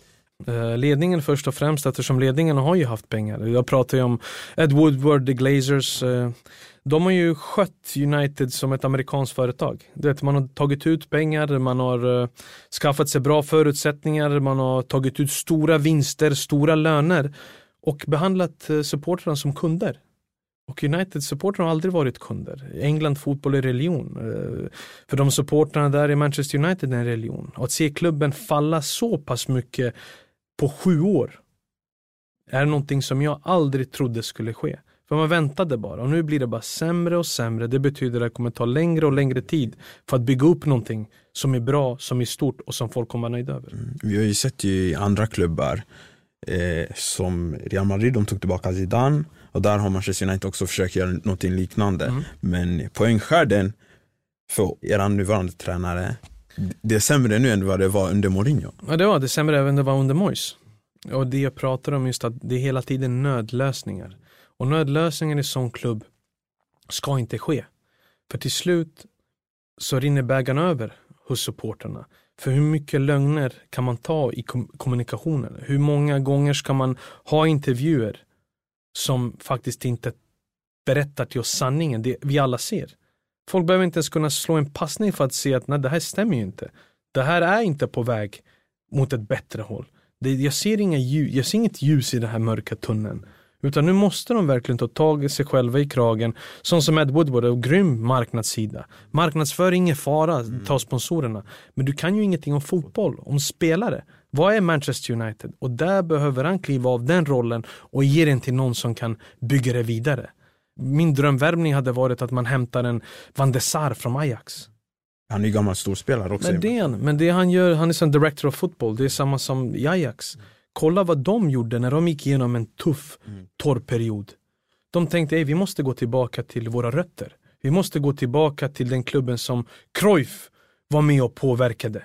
Eh, ledningen först och främst eftersom ledningen har ju haft pengar. Jag pratar ju om Ed Woodward, The Glazers. Eh, de har ju skött United som ett amerikanskt företag. Det, man har tagit ut pengar, man har eh, skaffat sig bra förutsättningar, man har tagit ut stora vinster, stora löner och behandlat supportrarna som kunder. Och United supportrarna har aldrig varit kunder. England fotboll är religion. För de supportrarna där i Manchester United är en religion. Och att se klubben falla så pass mycket på sju år är någonting som jag aldrig trodde skulle ske. För man väntade bara och nu blir det bara sämre och sämre. Det betyder att det kommer ta längre och längre tid för att bygga upp någonting som är bra, som är stort och som folk kommer vara nöjda över. Mm. Vi har ju sett i andra klubbar eh, som Real Madrid, de tog tillbaka Zidane och där har Manchester United också försökt göra någonting liknande. Mm. Men poängskörden för er nuvarande tränare det är sämre nu än vad det var under Mourinho. Ja det var det sämre även det var under Moyes. Och det jag pratar om just att det är hela tiden nödlösningar. Och nödlösningar i sån klubb ska inte ske. För till slut så rinner bägaren över hos supporterna. För hur mycket lögner kan man ta i kommunikationen? Hur många gånger ska man ha intervjuer som faktiskt inte berättar till oss sanningen, det vi alla ser? Folk behöver inte ens kunna slå en passning för att se att nej, det här stämmer ju inte. Det här är inte på väg mot ett bättre håll. Det, jag, ser inga ljus, jag ser inget ljus i den här mörka tunneln. Utan nu måste de verkligen ta tag i sig själva i kragen. Som som Ed Woodward, och grym marknadssida. Marknadsföring är fara, mm. ta sponsorerna. Men du kan ju ingenting om fotboll, om spelare. Vad är Manchester United? Och där behöver han kliva av den rollen och ge den till någon som kan bygga det vidare. Min drömvärvning hade varit att man hämtar en Van de Sar från Ajax. Han är ju gammal storspelare också. Men det, men det han gör, han är som director of football, det är samma som i Ajax. Kolla vad de gjorde när de gick igenom en tuff, mm. torr period. De tänkte, vi måste gå tillbaka till våra rötter. Vi måste gå tillbaka till den klubben som Cruyff var med och påverkade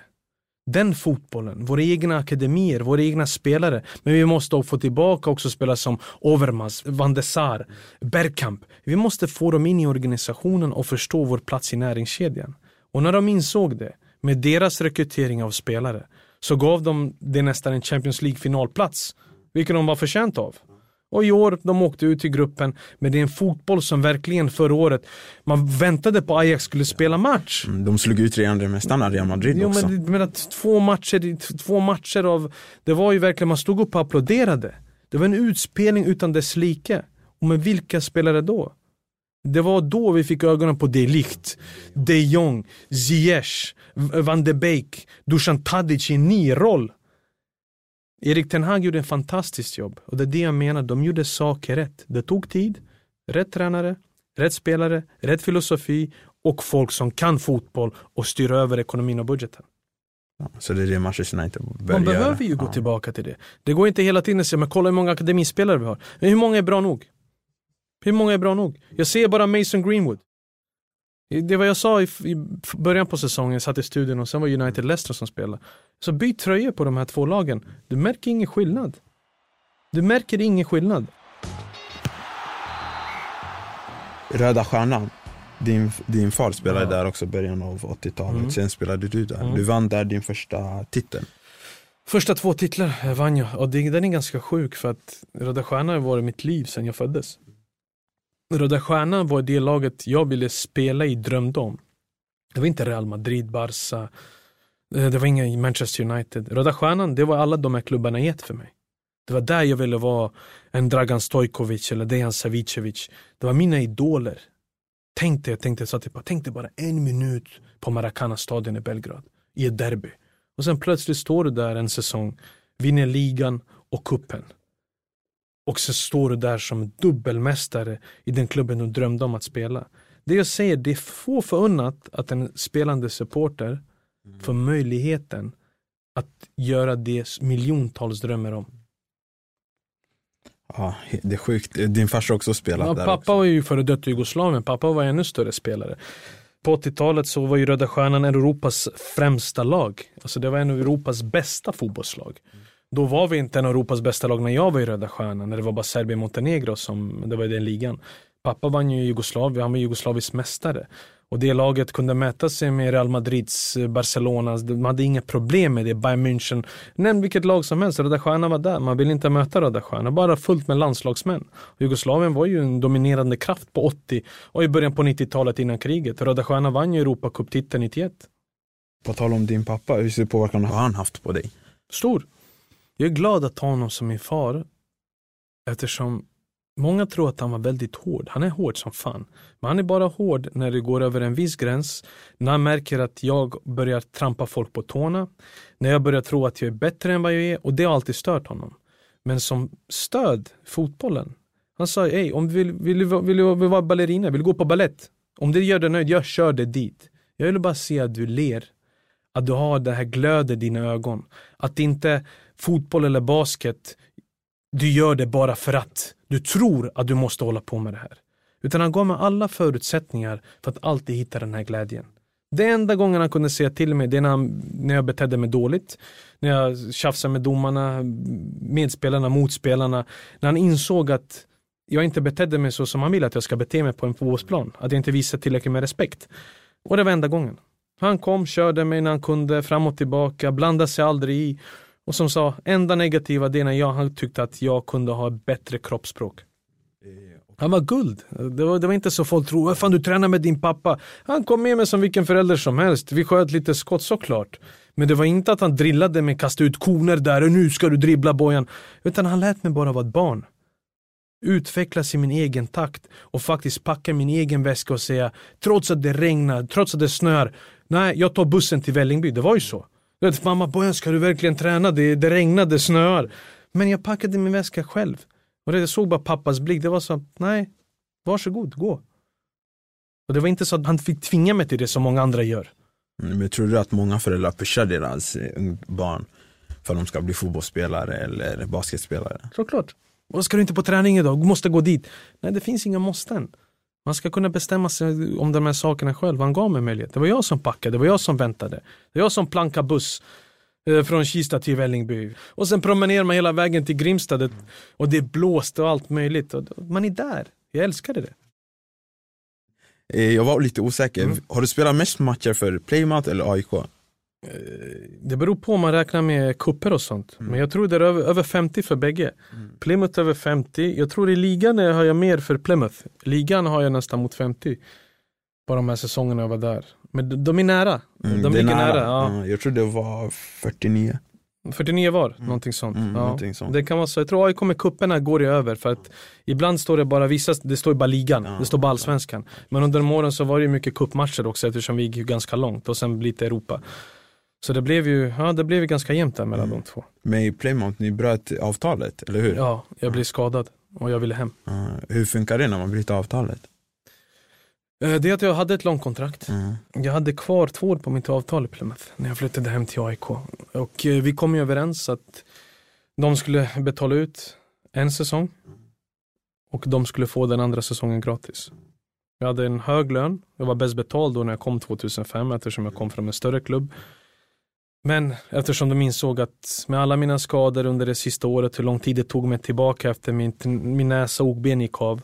den fotbollen, våra egna akademier, våra egna spelare. Men vi måste få tillbaka också spelare som Overmars, Van de Sar, Bergkamp. Vi måste få dem in i organisationen och förstå vår plats i näringskedjan. Och när de insåg det, med deras rekrytering av spelare, så gav de det nästan en Champions League finalplats, vilket de var förtjänt av. Och i år, de åkte ut till gruppen, men det är en fotboll som verkligen förra året, man väntade på Ajax skulle spela match. Mm, de slog ut redan mästarna, Real Madrid jo, också. Men, men att två matcher, två matcher av, det var ju verkligen, man stod upp och applåderade. Det var en utspelning utan dess like. Och med vilka spelare då? Det var då vi fick ögonen på De Ligt, De Jong, Ziyech, Van de Beek, Dusan Tadic i en ny roll. Erik Ten Hag gjorde en fantastiskt jobb och det är det jag menar, de gjorde saker rätt. Det tog tid, rätt tränare, rätt spelare, rätt filosofi och folk som kan fotboll och styr över ekonomin och budgeten. Så det är det Manchester United bör Man behöver ju gå Ja. tillbaka till det. Det går inte hela tiden att säga, men kolla hur många akademispelare vi har. Men hur många är bra nog? Hur många är bra nog? Jag ser bara Mason Greenwood. Det var jag sa i, i början på säsongen, jag satt i studion och sen var United Leicester som spelade. Så byt tröjor på de här två lagen. Du märker ingen skillnad. Du märker ingen skillnad. Röda Stjärnan. Din, din far spelade Ja. där också i början av 80-talet. Mm. Sen spelade du där. Mm. Du vann där din första titel. Första två titlar vann jag och det, den är ganska sjuk för att Röda Stjärnan har varit mitt liv sedan jag föddes. Röda Stjärnan var det laget jag ville spela i, drömde om. Det var inte Real Madrid, Barca, eh, det var inga Manchester United. Röda Stjärnan, det var alla de här klubbarna gett för mig. Det var där jag ville vara en Dragan Stojkovic eller Dejan Savicevic. Det var mina idoler. Tänk dig, jag tänkte, jag typ, tänkte bara en minut på Maracana-stadion i Belgrad i ett derby. Och sen plötsligt står du där en säsong, vinner ligan och kuppen. Och så står du där som dubbelmästare i den klubben du drömde om att spela. Det jag säger, det är få förunnat att en spelande supporter får möjligheten att göra det miljontals drömmer om. Ja, det är sjukt. Din farsa också spelat Ja, där pappa också. var ju före detta Jugoslavien, pappa var ännu större spelare. På 80-talet så var ju Röda Stjärnan Europas främsta lag. Alltså det var en av Europas bästa fotbollslag. Då var vi inte en av Europas bästa lag när jag var i Röda Stjärnan, när det var bara Serbien Montenegro som, det var i den ligan. Pappa vann ju Jugoslavien, han var jugoslavisk mästare. Och det laget kunde mäta sig med Real Madrids, eh, Barcelonas, de hade inga problem med det, Bayern München. Nämn vilket lag som helst, Röda Stjärnan var där, man ville inte möta Röda Stjärnan, bara fullt med landslagsmän. Jugoslavien var ju en dominerande kraft på 80 och i början på 90-talet innan kriget. Röda Stjärnan vann ju Europacup-titeln 91. På tal om din pappa, hur stor påverkan har han haft på dig? Stor. Jag är glad att ha honom som min far eftersom många tror att han var väldigt hård. Han är hård som fan. Men han är bara hård när det går över en viss gräns. När han märker att jag börjar trampa folk på tårna. När jag börjar tro att jag är bättre än vad jag är. Och det har alltid stört honom. Men som stöd, fotbollen. Han sa, hej, om du vill, vill, vill, vara- vill, vill vara ballerina, vill du gå på ballett? Om det gör dig nöjd, jag kör dig dit. Jag vill bara se att du ler. Att du har det här glöd i dina ögon. Att inte fotboll eller basket, du gör det bara för att du tror att du måste hålla på med det här. Utan han gav mig alla förutsättningar för att alltid hitta den här glädjen. Det enda gången han kunde säga till mig, det är när, han, när jag betedde mig dåligt. När jag tjafsade med domarna, medspelarna, motspelarna. När han insåg att jag inte betedde mig så som han vill att jag ska bete mig på en fotbollsplan. Att jag inte visade tillräckligt med respekt. Och det var enda gången. Han kom, körde mig när han kunde, fram och tillbaka, blandade sig aldrig i. Och som sa, enda negativa det är när jag, han tyckte att jag kunde ha bättre kroppsspråk. Han var guld. Det var, det var inte så folk tror, vad fan du tränar med din pappa. Han kom med mig som vilken förälder som helst. Vi sköt lite skott såklart. Men det var inte att han drillade mig, kastade ut koner där och nu ska du dribbla bojan. Utan han lät mig bara vara ett barn. Utvecklas i min egen takt och faktiskt packa min egen väska och säga trots att det regnar, trots att det snöar. Nej, jag tar bussen till Vällingby. Det var ju så. Vet, mamma, bojan ska du verkligen träna? Det, det regnar, det snöar. Men jag packade min väska själv. Och det, jag såg bara pappas blick. Det var så, nej, varsågod, gå. Och det var inte så att han fick tvinga mig till det som många andra gör. Mm, Men tror du att många föräldrar pushar deras eh, barn för att de ska bli fotbollsspelare eller basketspelare? Såklart. Och ska du inte på träning idag? Du måste gå dit. Nej, det finns inga måsten. Man ska kunna bestämma sig om de här sakerna själv. Han gav mig möjlighet. Det var jag som packade, det var jag som väntade. Det var jag som plankade buss eh, från Kista till Vällingby. Och sen promenerar man hela vägen till Grimstad och det är blåst och allt möjligt. Man är där. Jag älskade det. Eh, Jag var lite osäker. Mm. Har du spelat mest matcher för Plymouth eller AIK? Det beror på om man räknar med kupper och sånt. Men jag tror det är över, över 50 för bägge. Plymouth över 50. Jag tror i ligan har jag mer för Plymouth. Ligan har jag nästan mot 50. På de här säsongerna jag var där. Men de, de är nära. Mm, de ligger nära. ja. Ja, Jag tror det var 49. 49 var, någonting sånt. Mm, ja. någonting sånt. Det kan vara så. Jag tror AIK med kupperna går det över för att ibland står det bara vissa, det står bara ligan, det står bara allsvenskan. Men under de åren så var det ju mycket kuppmatcher också eftersom vi gick ganska långt och sen lite Europa. Så det blev ju, ja det blev ju ganska jämnt där mellan de två. Men i Plymouth, ni bröt avtalet, eller hur? Ja, jag blev skadad och jag ville hem. Ja, hur funkar det när man bryter avtalet? Eh, Det är att jag hade ett långt kontrakt. Mm. Jag hade kvar två år på mitt avtal i Plymouth när jag flyttade hem till AIK. Och eh, vi kom ju överens att de skulle betala ut en säsong och de skulle få den andra säsongen gratis. Jag hade en hög lön, jag var bäst betald då när jag kom 2005 eftersom jag kom från en större klubb. Men eftersom de insåg att med alla mina skador under det sista året, hur lång tid det tog mig tillbaka efter min, min näsa och ogben gick av,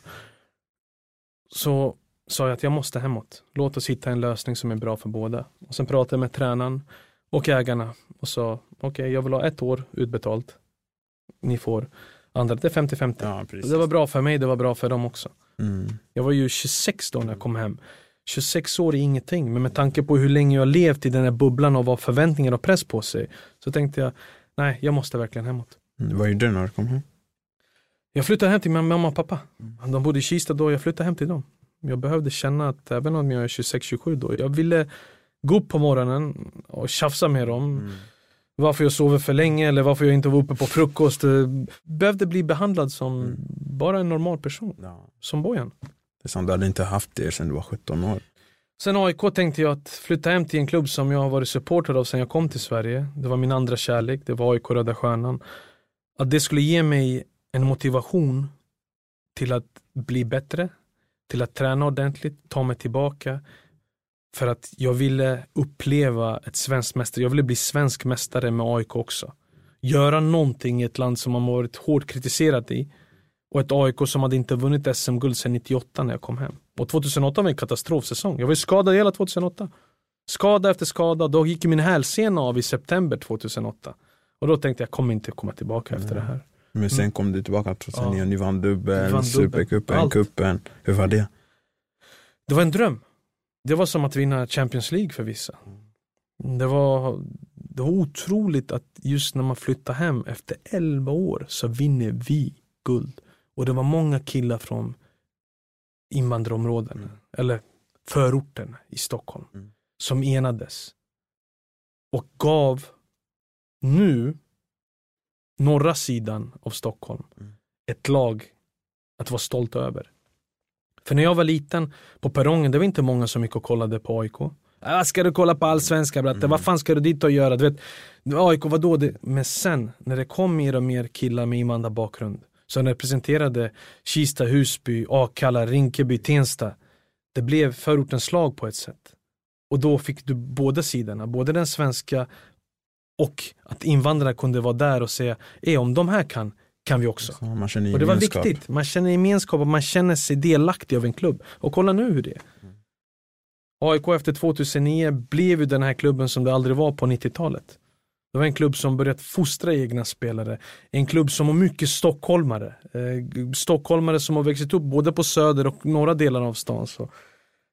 så sa jag att jag måste hemåt. Låt oss hitta en lösning som är bra för båda. Och sen pratade jag med tränaren och ägarna och sa okej, jag vill ha ett år utbetalt. Ni får andra, det är 50-50. Ja, det var bra för mig, det var bra för dem också. Mm. Jag var ju 26 då när jag kom hem. 26 år är ingenting, men med tanke på hur länge jag levt i den här bubblan och vad förväntningar och press på sig, så tänkte jag, nej, jag måste verkligen hemåt. Mm, Vad gjorde du när du kom hem? Jag flyttade hem till min mamma och pappa. De bodde i Kista då, jag flyttade hem till dem. Jag behövde känna att även om jag är 26-27 då, jag ville gå upp på morgonen och tjafsa med dem. Varför jag sover för länge eller varför jag inte var uppe på frukost. Jag behövde bli behandlad som bara en normal person, Ja. som Bojan. Liksom, som du hade inte haft det sedan du var 17 år. Sen AIK tänkte jag att flytta hem till en klubb som jag har varit supporter av sedan jag kom till Sverige. Det var min andra kärlek, det var AIK Röda Stjärnan. Att det skulle ge mig en motivation till att bli bättre, till att träna ordentligt, ta mig tillbaka. För att jag ville uppleva ett svenskt mästare, jag ville bli svensk mästare med AIK också. Göra någonting i ett land som man varit hårt kritiserat i. Och ett AIK som hade inte vunnit SM-guld sedan 98 när jag kom hem. Och 2008 var en katastrofsäsong. Jag var ju skadad hela 2008. Skada efter skada. Då gick min hälsena av i september 2008. Och då tänkte jag, jag kommer inte komma tillbaka efter det här. Men sen kom du tillbaka 2009 Mm. Ja. ni vann dubbel, Vi vann dubbel. supercupen, cupen. Hur var det? Det var en dröm. Det var som att vinna Champions League för vissa. Det var, det var otroligt att just när man flyttar hem efter 11 år så vinner vi guld. Och det var många killar från invandrarområden eller förorten i Stockholm Mm. som enades och gav nu norra sidan av Stockholm Mm. ett lag att vara stolt över. För när jag var liten på perrongen, det var inte många som gick och kollade på AIK. Ah, ska du kolla på allsvenska bratte? Vad fan ska du dit och göra? Du vet, AIK, vadå? Det? Men sen, när det kom mer och mer killar med invandrarbakgrund som representerade Kista, Husby, Akalla, Rinkeby, Tensta. Det blev förortens lag på ett sätt. Och då fick du båda sidorna, både den svenska och att invandrarna kunde vara där och säga, eh, om de här kan, kan vi också. Och det var viktigt. Man känner gemenskap och man känner sig delaktig av en klubb. Och kolla nu hur det är. AIK efter 2009 blev ju den här klubben som det aldrig var på 90-talet. Det var en klubb som börjat fostra egna spelare. En klubb som har mycket stockholmare. Eh, stockholmare som har växt upp både på söder och norra delar av stan. Så.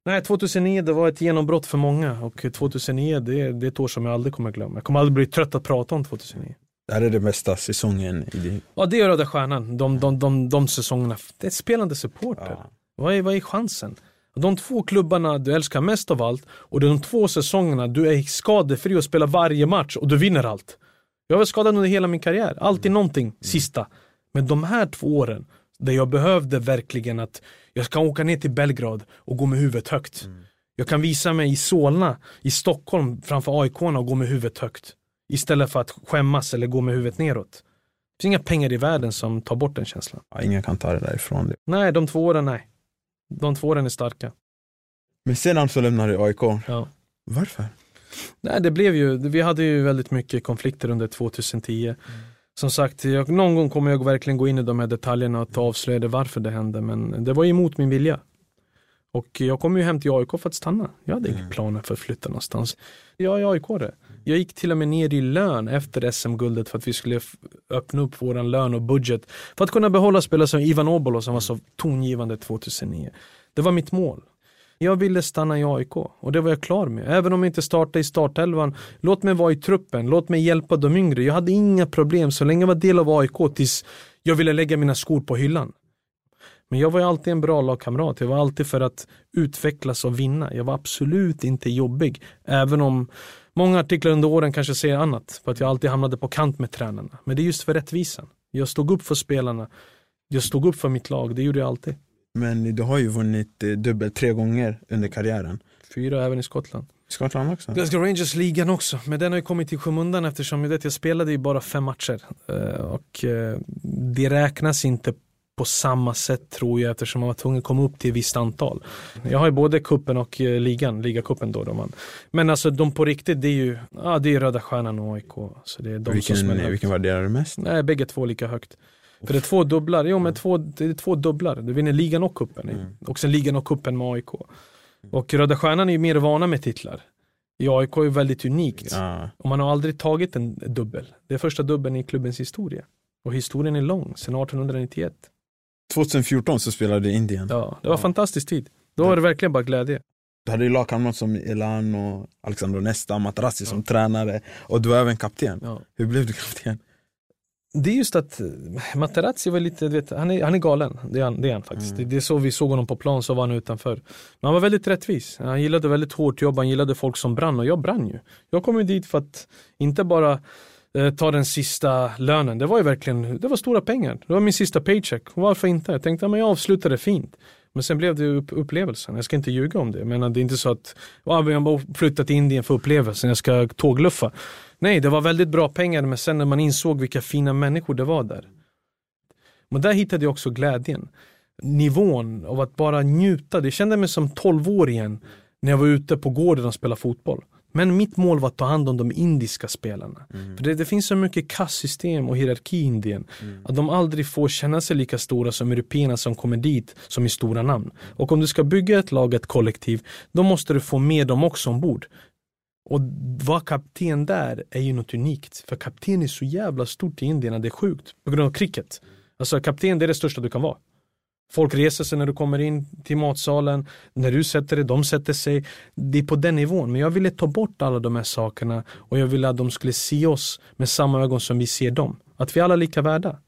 Nej, 2009 det var ett genombrott för många och 2009 det är, det är ett år som jag aldrig kommer glömma. Jag kommer aldrig bli trött att prata om 2009. Det här är den bästa säsongen i din... Ja, det är Röda Stjärnan. De, de, de, de säsongerna. Det är spelande supporter. Ja. Vad, är, vad är chansen? De två klubbarna du älskar mest av allt och de två säsongerna du är skadefri och spelar varje match och du vinner allt. Jag var skadad under hela min karriär. Alltid någonting, sista. Men de här två åren där jag behövde verkligen att jag ska åka ner till Belgrad och gå med huvudet högt. Jag kan visa mig i Solna, i Stockholm framför aik och gå med huvudet högt. Istället för att skämmas eller gå med huvudet neråt. Det finns inga pengar i världen som tar bort den känslan. Ja, ingen kan ta det därifrån. Nej, de två åren, nej. De två åren är starka. Men sedan så lämnade du AIK. Ja. Varför? Nej, det blev ju, vi hade ju väldigt mycket konflikter under 2010. Som sagt, jag, någon gång kommer jag verkligen gå in i de här detaljerna och avslöja det varför det hände, men det var emot min vilja. Och jag kom ju hem till AIK för att stanna. Jag hade inga planer för att flytta någonstans. Jag är aik -are. Jag gick till och med ner i lön efter SM-guldet för att vi skulle öppna upp våran lön och budget. För att kunna behålla spelare som Ivan Obolo som var så tongivande 2009. Det var mitt mål. Jag ville stanna i AIK och det var jag klar med. Även om jag inte startade i startelvan, låt mig vara i truppen, låt mig hjälpa de yngre. Jag hade inga problem så länge jag var del av AIK tills jag ville lägga mina skor på hyllan. Men jag var ju alltid en bra lagkamrat. Jag var alltid för att utvecklas och vinna. Jag var absolut inte jobbig. Även om många artiklar under åren kanske säger annat. För att jag alltid hamnade på kant med tränarna. Men det är just för rättvisan. Jag stod upp för spelarna. Jag stod upp för mitt lag. Det gjorde jag alltid. Men du har ju vunnit eh, dubbel tre gånger under karriären. Fyra även i Skottland. Skottland också? Glasgow Rangers-ligan också, men den har ju kommit i skymundan eftersom jag, vet, jag spelade ju bara fem matcher. Eh, och eh, det räknas inte på samma sätt tror jag eftersom man var tvungen att komma upp till ett visst antal. Jag har ju både kuppen och eh, ligan, ligacupen då. då man. Men alltså de på riktigt det är ju ja, det är Röda Stjärnan och AIK. Så det är de vilken, som vilken värderar du mest? Nej, bägge två lika högt. För det är två dubblar, jo men två, det är två dubblar. Du vinner ligan och kuppen. Mm. Och sen ligan och kuppen med AIK. Och Röda Stjärnan är ju mer vana med titlar. I AIK är ju väldigt unikt. Ja. Och man har aldrig tagit en dubbel. Det är första dubbeln i klubbens historia. Och historien är lång, sedan 1891. 2014 så spelade du i Indien. Ja, det var ja. fantastisk tid. Då var det verkligen bara glädje. Du hade ju lagkamrater som Elan och Alexander Nesta, Matarassi ja. som tränare och du var även kapten. Ja. Hur blev du kapten? Det är just att eh, Materazzi var lite, vet, han, är, han är galen. Det är han, det är han faktiskt. Mm. Det, det, är så vi såg honom på plan, så var han utanför. Men han var väldigt rättvis. Han gillade väldigt hårt jobb, han gillade folk som brann och jag brann ju. Jag kom ju dit för att inte bara Eh, ta den sista lönen. Det var ju verkligen, det var stora pengar. Det var min sista paycheck. Varför inte? Jag tänkte men jag avslutade fint. Men sen blev det upp, upplevelsen. Jag ska inte ljuga om det. Men det är inte så att oh, jag bara flyttat till Indien för upplevelsen. Jag ska tågluffa. Nej, det var väldigt bra pengar. Men sen när man insåg vilka fina människor det var där. Men där hittade jag också glädjen. Nivån av att bara njuta. Det kände mig som 12-åringen när jag var ute på gården och spelade fotboll. Men mitt mål var att ta hand om de indiska spelarna. Mm. För det, det, finns så mycket kastsystem och hierarki i Indien. Mm. Att de aldrig får känna sig lika stora som européerna som kommer dit som i stora namn. Och om du ska bygga ett lag, ett kollektiv, då måste du få med dem också ombord. Och vara kapten där är ju något unikt. För kapten är så jävla stort i Indien, det är sjukt. På grund av cricket. Alltså kapten det är det största du kan vara. Folk reser sig när du kommer in till matsalen. När du sätter dig, de sätter sig. Det är på den nivån. Men jag ville ta bort alla de här sakerna och jag ville att de skulle se oss med samma ögon som vi ser dem. Att vi alla är lika värda.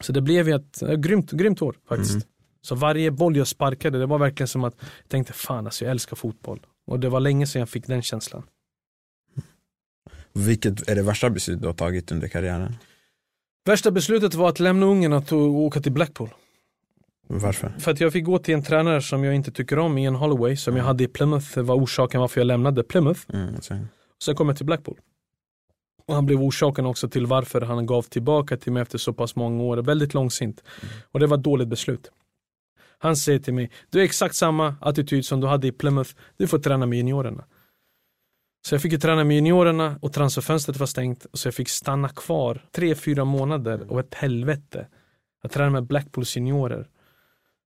Så det blev ett äh, grymt, grymt år faktiskt. Mm. Så varje boll jag sparkade, det var verkligen som att jag tänkte fan alltså jag älskar fotboll. Och det var länge sedan jag fick den känslan. Vilket är det värsta beslutet du har tagit under karriären? Värsta beslutet var att lämna Ungern och åka till Blackpool. Varför? För att jag fick gå till en tränare som jag inte tycker om, Ian Holloway, som mm. jag hade i Plymouth, var orsaken varför jag lämnade Plymouth. Mm, sen. sen kom jag till Blackpool. Och han blev orsaken också till varför han gav tillbaka till mig efter så pass många år. Väldigt långsint. Mm. Och det var ett dåligt beslut. Han säger till mig, du har exakt samma attityd som du hade i Plymouth, du får träna med juniorerna. Så jag fick ju träna med juniorerna och transferfönstret var stängt. Så jag fick stanna kvar tre, fyra månader och ett helvete. Jag tränade med Blackpools juniorer.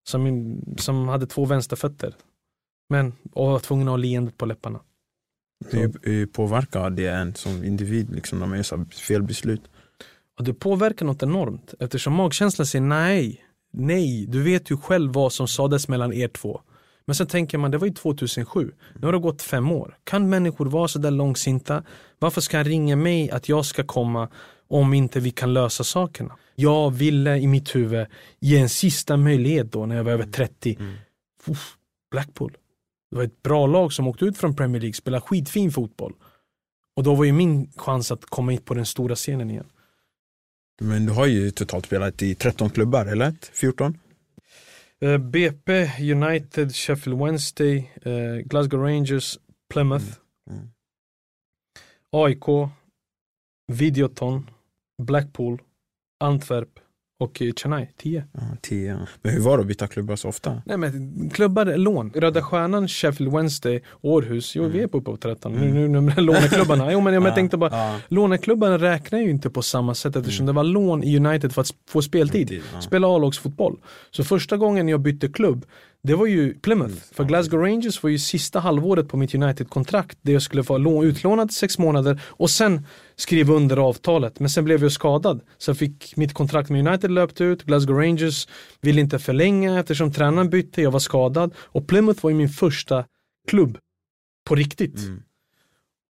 Som, som hade två vänsterfötter. Men och var tvungen att ha leendet på läpparna. Hur, hur påverkar det en som individ liksom, när man gör fel beslut? Och det påverkar något enormt eftersom magkänslan säger nej, nej, du vet ju själv vad som sades mellan er två. Men sen tänker man, det var ju 2007. Nu har det gått fem år. Kan människor vara så där långsinta? Varför ska han ringa mig att jag ska komma om inte vi kan lösa sakerna? Jag ville i mitt huvud ge en sista möjlighet då när jag var över 30. Mm. Uff, Blackpool. Det var ett bra lag som åkte ut från Premier League, spelade skitfin fotboll. Och då var ju min chans att komma in på den stora scenen igen. Men du har ju totalt spelat i 13 klubbar, eller? 14? Uh, BP, United, Sheffield Wednesday, uh, Glasgow Rangers, Plymouth, mm. Mm. AIK, Videoton, Blackpool, Antwerp och Chennai, 10. Ja, 10. Men hur var det att byta klubbar så ofta? Nej men klubbar lån. Röda Stjärnan, Sheffield Wednesday, Århus. Jo mm. vi är på uppåt 13. Mm. Nu, nu, nu låneklubbarna. Jo men jag, ja, tänkte bara, ja. låneklubbarna räknar ju inte på samma sätt eftersom mm. det var lån i United för att få speltid. Ja. Spela A-lagsfotboll. Så första gången jag bytte klubb, det var ju Plymouth. För Glasgow Rangers var ju sista halvåret på mitt United-kontrakt där jag skulle vara utlånad sex månader och sen skriva under avtalet. Men sen blev jag skadad. Så jag fick mitt kontrakt med United löpt ut. Glasgow Rangers ville inte förlänga eftersom tränaren bytte. Jag var skadad. Och Plymouth var ju min första klubb på riktigt. Mm.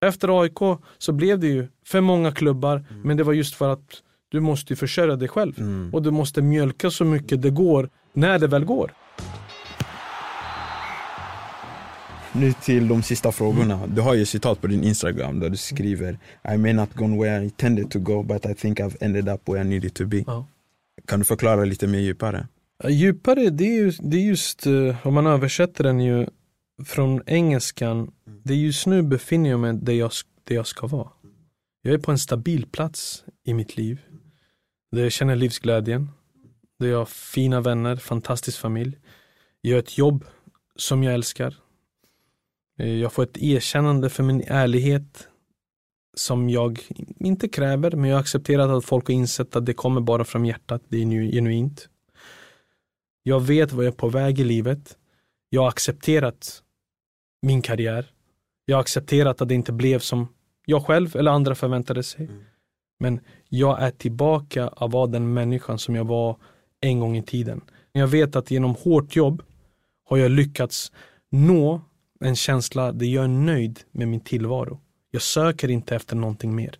Efter AIK så blev det ju för många klubbar. Mm. Men det var just för att du måste försörja dig själv. Mm. Och du måste mjölka så mycket det går när det väl går. Nu till de sista frågorna. Du har ju citat på din Instagram där du skriver I may not gone where I intended to go but I think I've ended up where I needed to be. Ja. Kan du förklara lite mer djupare? Djupare, det är, ju, det är just uh, om man översätter den ju från engelskan. Det är just nu befinner jag mig där jag, där jag ska vara. Jag är på en stabil plats i mitt liv. Där jag känner livsglädjen. Där jag har fina vänner, fantastisk familj. Jag har ett jobb som jag älskar. Eh, jag får ett erkännande för min ärlighet som jag inte kräver, men jag har accepterat att folk har insett att det kommer bara från hjärtat, det är genuint. Jag vet vad jag är på väg i livet. Jag har accepterat min karriär. Jag har accepterat att det inte blev som jag själv eller andra förväntade sig. Mm. Men jag är tillbaka att vara den människan som jag var en gång i tiden. Jag vet att genom hårt jobb har jag lyckats nå en känsla där jag är nöjd med min tillvaro. Jag söker inte efter någonting mer.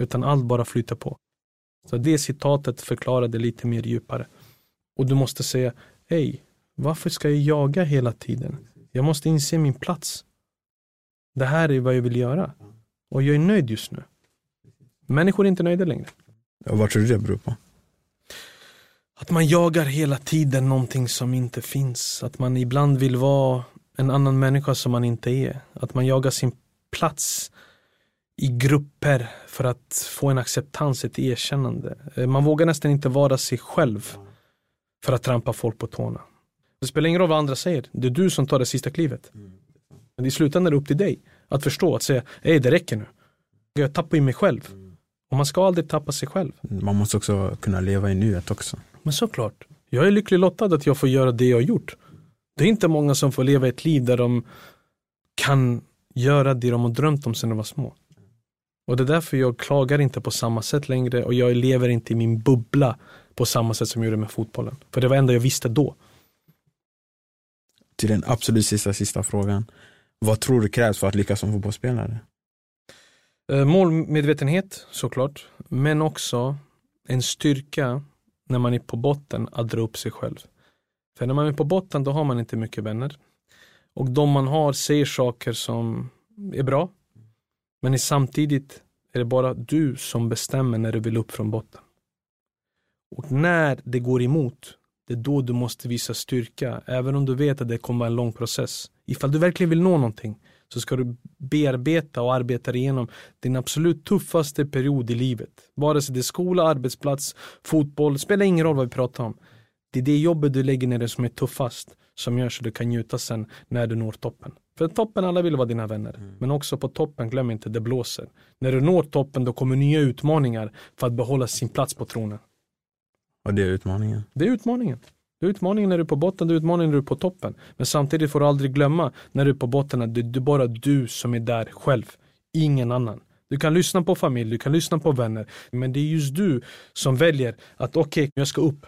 Utan allt bara flyter på. Så det citatet förklarade lite mer djupare. Och du måste säga, hej, varför ska jag jaga hela tiden? Jag måste inse min plats. Det här är vad jag vill göra. Och jag är nöjd just nu. Människor är inte nöjda längre. Och vad tror du det beror på? Att man jagar hela tiden någonting som inte finns. Att man ibland vill vara en annan människa som man inte är. Att man jagar sin plats i grupper för att få en acceptans, ett erkännande. Eh, man vågar nästan inte vara sig själv för att trampa folk på tårna. Det spelar ingen roll vad andra säger, det är du som tar det sista klivet. Men i slutändan är det upp till dig att förstå, att säga, hej det räcker nu. Jag tappar i mig själv. Och man ska aldrig tappa sig själv. Man måste också kunna leva i nuet också. Men såklart. Jag är lycklig lottad att jag får göra det jag har gjort. Det är inte många som får leva ett liv där de kan göra det de har drömt om sedan de var små. Och det är därför jag klagar inte på samma sätt längre och jag lever inte i min bubbla på samma sätt som jag gjorde med fotbollen. För det var det enda jag visste då. Till den absolut sista, sista frågan. Vad tror du krävs för att lyckas som fotbollsspelare? Eh, målmedvetenhet såklart, men också en styrka när man är på botten att dra upp sig själv. För när man är på botten då har man inte mycket vänner. Och de man har säger saker som är bra. Men samtidigt är det bara du som bestämmer när du vill upp från botten. Och när det går emot, det är då du måste visa styrka. Även om du vet att det kommer vara en lång process. Ifall du verkligen vill nå någonting så ska du bearbeta och arbeta igenom din absolut tuffaste period i livet. Vare sig det är skola, arbetsplats, fotboll, spelar ingen roll vad vi pratar om. Det är det jobbet du lägger ner som är tuffast som gör så du kan njuta sen när du når toppen. För toppen, alla vill vara dina vänner. Mm. Men också på toppen, glöm inte, det blåser. När du når toppen då kommer nya utmaningar för att behålla sin plats på tronen. Och det är utmaningen? Det är utmaningen. Det är utmaningen när du är på botten, det är utmaningen när du är på toppen. Men samtidigt får du aldrig glömma när du är på botten att det är bara du som är där själv. Ingen annan. Du kan lyssna på familj, du kan lyssna på vänner. Men det är just du som väljer att okej, okay, jag ska upp.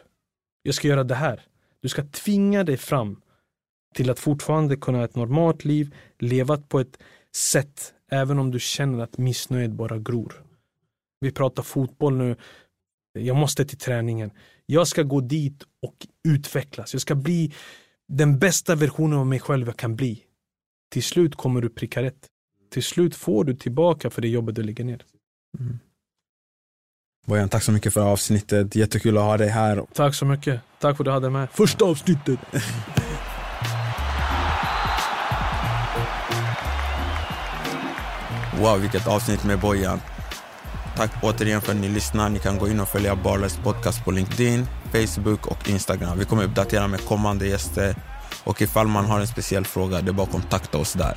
Jag ska göra det här. Du ska tvinga dig fram till att fortfarande kunna ha ett normalt liv, leva på ett sätt även om du känner att missnöjet bara gror. Vi pratar fotboll nu. Jag måste till träningen. Jag ska gå dit och utvecklas. Jag ska bli den bästa versionen av mig själv jag kan bli. Till slut kommer du pricka rätt. Till slut får du tillbaka för det jobbet du lägger ner. Mm. Bojan, tack så mycket för avsnittet. Jättekul att ha dig här. Tack så mycket. Tack för att du hade med. Första avsnittet. wow, vilket avsnitt med Bojan. Tack återigen för att ni lyssnar. Ni kan gå in och följa Barless podcast på LinkedIn, Facebook och Instagram. Vi kommer uppdatera med kommande gäster och ifall man har en speciell fråga, det är bara att kontakta oss där.